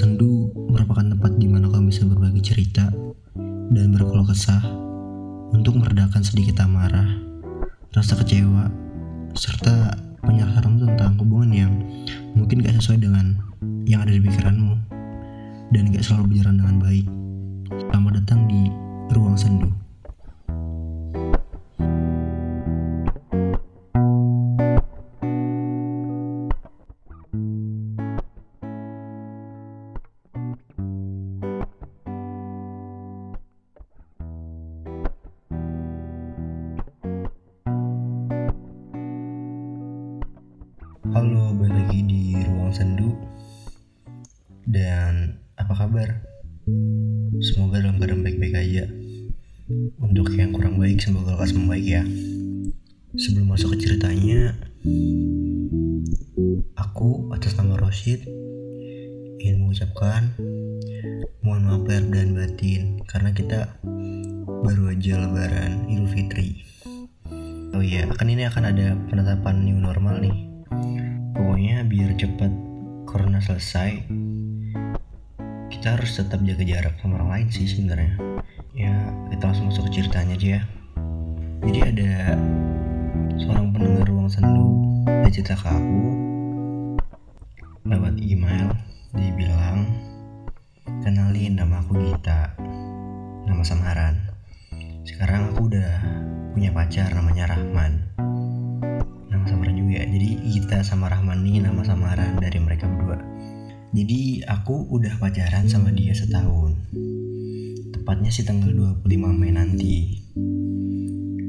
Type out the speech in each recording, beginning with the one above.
Sendu merupakan tempat di mana kamu bisa berbagi cerita dan berkeluh kesah untuk meredakan sedikit amarah, rasa kecewa, serta penyesalan tentang hubungan yang mungkin gak sesuai dengan yang ada di pikiranmu dan gak selalu berjalan dengan baik. Selamat datang di Ruang Sendu. Sendu Dan apa kabar? Semoga dalam keadaan baik-baik aja. Untuk yang kurang baik, semoga lekas membaik ya. Sebelum masuk ke ceritanya Aku atas nama Rosid Ingin mengucapkan Mohon maaf lahir dan batin Karena kita baru aja lebaran Idul Fitri. Oh iya, akan ini akan ada penetapan new normal nih. Pokoknya biar cepat corona selesai, kita harus tetap jaga jarak sama orang lain sih sebenarnya. Ya kita langsung masuk ke ceritanya aja ya. Jadi ada seorang pendengar ruang sendu dia cerita ke aku lewat email dia bilang kenalin nama aku Gita nama samaran sekarang aku udah punya pacar namanya Rahman juga jadi Gita sama Rahman ini nama samaran dari mereka berdua. Jadi aku udah pacaran sama dia setahun. Tepatnya sih tanggal 25 Mei nanti.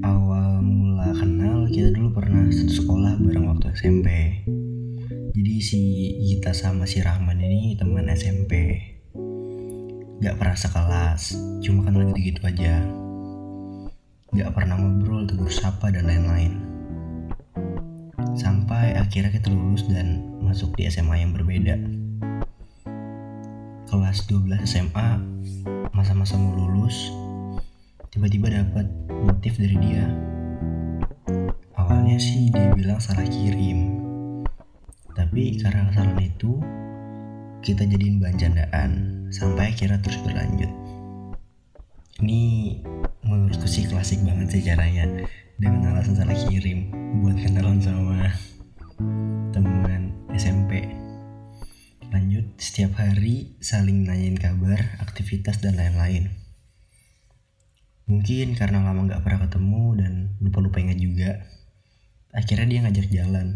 Awal mula kenal kita dulu pernah satu sekolah bareng waktu SMP jadi si Gita sama si Rahman ini teman SMP Gak pernah sekelas cuma kenal gitu-gitu aja. Gak pernah ngobrol, tegur sapa dan lain-lain sampai akhirnya kita lulus dan masuk di SMA yang berbeda. Kelas 12 SMA, masa-masa mau lulus, tiba-tiba dapat notif dari dia. Awalnya sih dia bilang salah kirim, tapi karena kesalahan itu kita jadiin bahan candaan sampai akhirnya terus berlanjut. Ini menurutku sih klasik banget sih caranya. Dengan alasan salah kirim buat kenalan sama teman SMP lanjut setiap hari saling nanyain kabar aktivitas dan lain-lain. Mungkin karena lama nggak pernah ketemu dan lupa-lupa ingat juga akhirnya dia ngajak jalan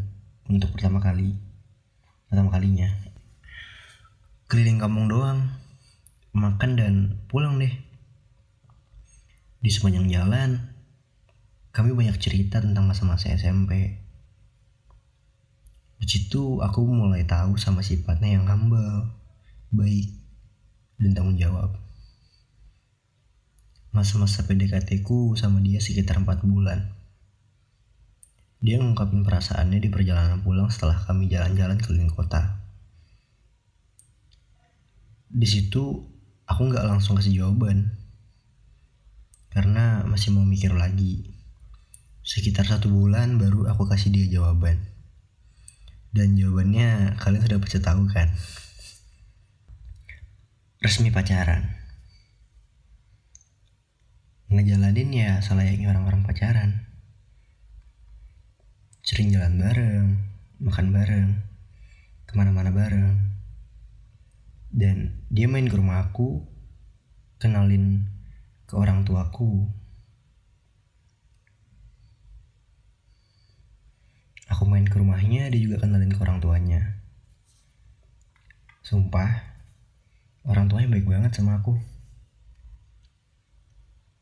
untuk pertama kali pertama kalinya. Keliling kampung doang makan dan pulang deh di sepanjang jalan kami banyak cerita tentang masa-masa SMP. Di situ aku mulai tahu sama sifatnya yang humble, baik, dan tanggung jawab. Masa-masa PDKT ku sama dia sekitar 4 bulan. Dia ngungkapin perasaannya di perjalanan pulang setelah kami jalan-jalan keliling kota. Di situ aku nggak langsung kasih jawaban, karena masih mau mikir lagi Sekitar satu bulan baru aku kasih dia jawaban. Dan jawabannya kalian sudah bisa tahu kan? Resmi pacaran. Ngejalanin ya selayaknya orang-orang pacaran. Sering jalan bareng, makan bareng, ke mana-mana bareng. Dan dia main ke rumah aku, kenalin ke orang tuaku. Aku main ke rumahnya dia juga kenalin ke orang tuanya. Sumpah orang tuanya baik banget sama aku.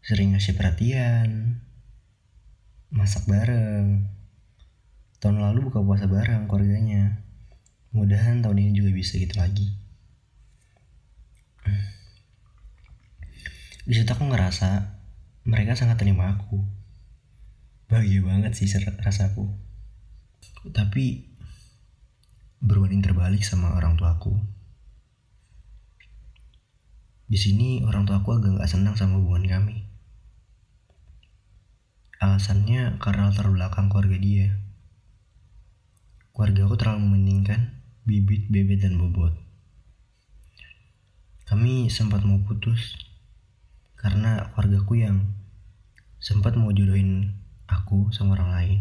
Sering ngasih perhatian masak bareng. Tahun lalu buka puasa bareng keluarganya. Mudahan tahun ini juga bisa gitu lagi di situ aku ngerasa mereka sangat terima aku bahagia banget sih rasaku tapi berbanding terbalik sama orang tuaku. Di sini orang tuaku agak gak senang sama hubungan kami. Alasannya karena latar belakang keluarga dia. Keluarga aku terlalu mementingkan bibit, bebet, dan bobot. kami sempat mau putus karena keluargaku yang sempat mau jodohin aku sama orang lain.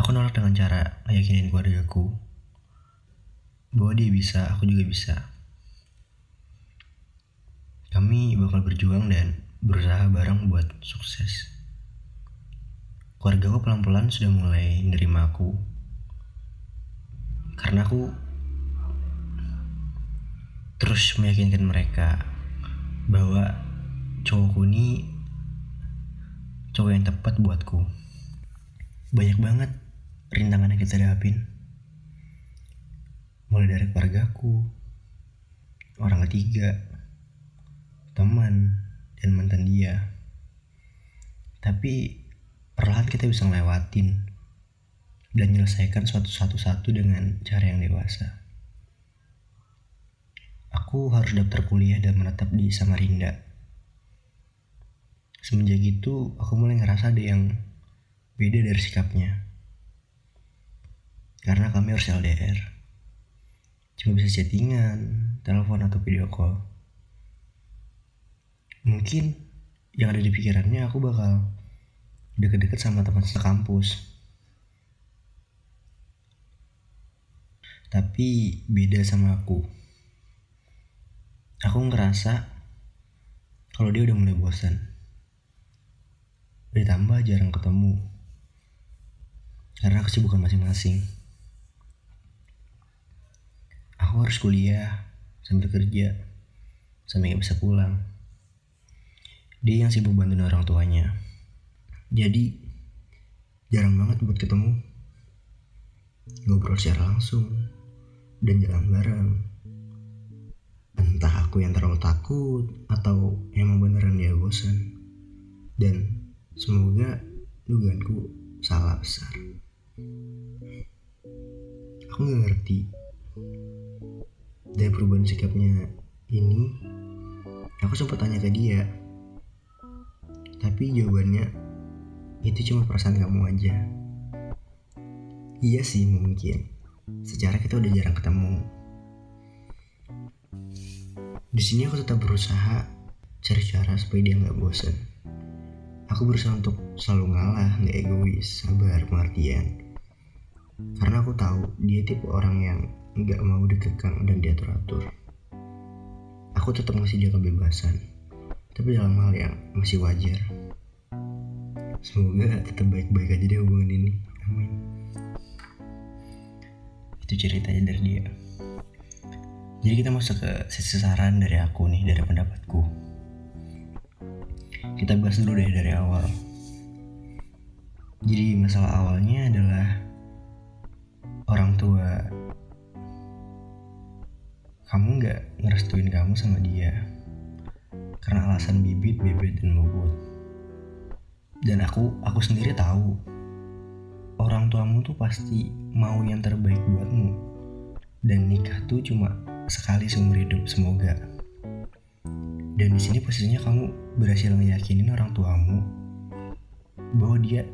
Aku nolak dengan cara ngeyakinin keluargaku bahwa dia bisa, aku juga bisa. Kami bakal berjuang dan berusaha bareng buat sukses. Keluarga aku pelan-pelan sudah mulai menerima aku. Karena aku terus meyakinkan mereka bahwa cowokku ini cowok yang tepat buatku. Banyak banget rintangan yang kita hadapin mulai dari keluargaku, orang ketiga, teman, dan mantan dia. Tapi perlahan kita bisa ngelewatin dan menyelesaikan suatu satu-satu dengan cara yang dewasa. Aku harus daftar kuliah dan menetap di Samarinda. Semenjak itu, aku mulai ngerasa ada yang beda dari sikapnya. Karena kami harus LDR cuma bisa chattingan, telepon atau video call. Mungkin yang ada di pikirannya aku bakal deket-deket sama teman sekampus. Tapi beda sama aku. Aku ngerasa kalau dia udah mulai bosan. Ditambah jarang ketemu. Karena kesibukan masing-masing. Aku harus kuliah sambil kerja sampai gak bisa pulang. Dia yang sibuk bantuin orang tuanya. Jadi jarang banget buat ketemu. Ngobrol secara langsung dan jalan bareng entah aku yang terlalu takut atau emang beneran dia bosan. Dan semoga dugaanku salah besar. Aku gak ngerti dari perubahan sikapnya ini. Aku sempat tanya ke dia tapi jawabannya itu cuma perasaan kamu aja. Iya sih mungkin. Secara kita udah jarang ketemu di sini aku tetap berusaha cari cara supaya dia nggak bosan aku berusaha untuk selalu ngalah nggak egois sabar pengertian karena aku tahu dia tipe orang yang nggak mau dikekang dan diatur-atur. Aku tetap ngasih dia kebebasan, tapi dalam hal yang masih wajar. Semoga tetap baik-baik aja deh hubungan ini. Amin. Itu ceritanya dari dia. Jadi kita masuk ke sisi saran dari aku nih, dari pendapatku. Kita bahas dulu deh dari awal. Jadi masalah awalnya adalah orang tua kamu nggak ngerestuin kamu sama dia karena alasan bibit, bebet, dan bobot. Dan aku, aku sendiri tahu orang tuamu tuh pasti mau yang terbaik buatmu. Dan nikah tuh cuma sekali seumur hidup, semoga. Dan di sini posisinya kamu berhasil meyakinin orang tuamu bahwa dia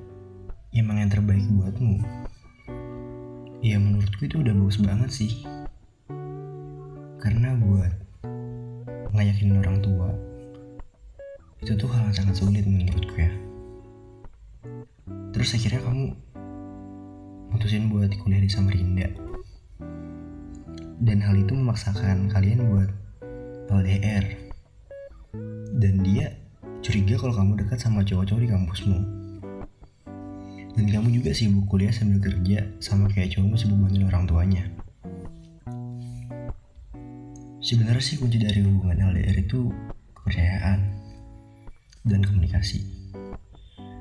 emang yang terbaik buatmu. Ya menurutku itu udah bagus banget sih karena buat ngayakin orang tua itu tuh hal yang sangat sulit menurutku ya. Terus akhirnya kamu mutusin buat kuliah di Samarinda. Dan hal itu memaksakan kalian buat LDR. Dan dia curiga kalau kamu dekat sama cowok-cowok di kampusmu. Dan kamu juga sibuk kuliah sambil kerja sama kayak cowokmu sibuk bantuin orang tuanya. Sebenarnya sih kunci dari hubungan LDR itu kepercayaan dan komunikasi.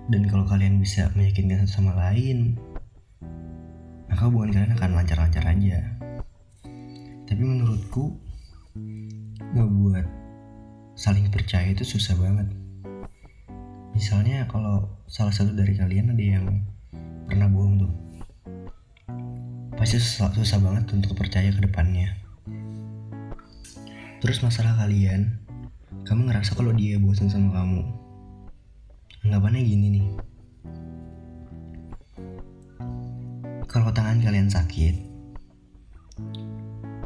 Dan kalau kalian bisa meyakinkan satu sama lain, maka hubungan kalian akan lancar-lancar aja. Tapi menurutku, ngebuat saling percaya itu susah banget. Misalnya kalau salah satu dari kalian ada yang pernah bohong tuh, pasti susah, susah banget untuk percaya ke depannya Terus masalah kalian, kamu ngerasa kalau dia bosan sama kamu. Anggapannya gini nih. Kalau tangan kalian sakit,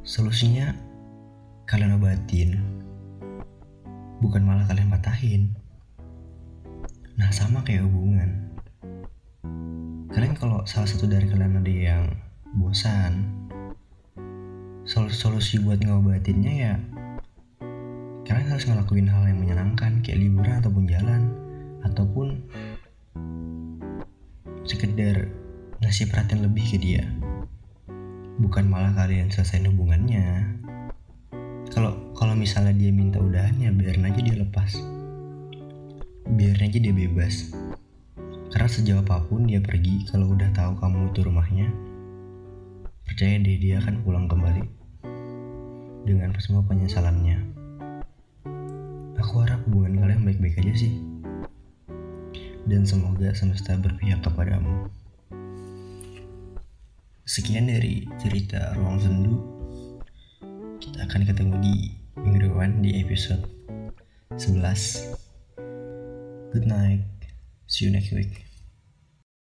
solusinya kalian obatin. Bukan malah kalian patahin. Nah sama kayak hubungan. Kalian kalau salah satu dari kalian ada yang bosan solusi buat ngobatinnya ya kalian harus ngelakuin hal yang menyenangkan kayak liburan ataupun jalan ataupun sekedar ngasih perhatian lebih ke dia bukan malah kalian selesai hubungannya kalau kalau misalnya dia minta udahannya biarin aja dia lepas biarin aja dia bebas karena sejauh apa pun dia pergi kalau udah tahu kamu itu rumahnya percaya deh dia akan pulang kembali dengan semua penyesalannya. Aku harap hubungan kalian baik-baik aja sih. Dan semoga semesta berpihak kepadamu. Sekian dari cerita Ruang Sendu. Kita akan ketemu di minggu depan di episode 11. Good night. See you next week.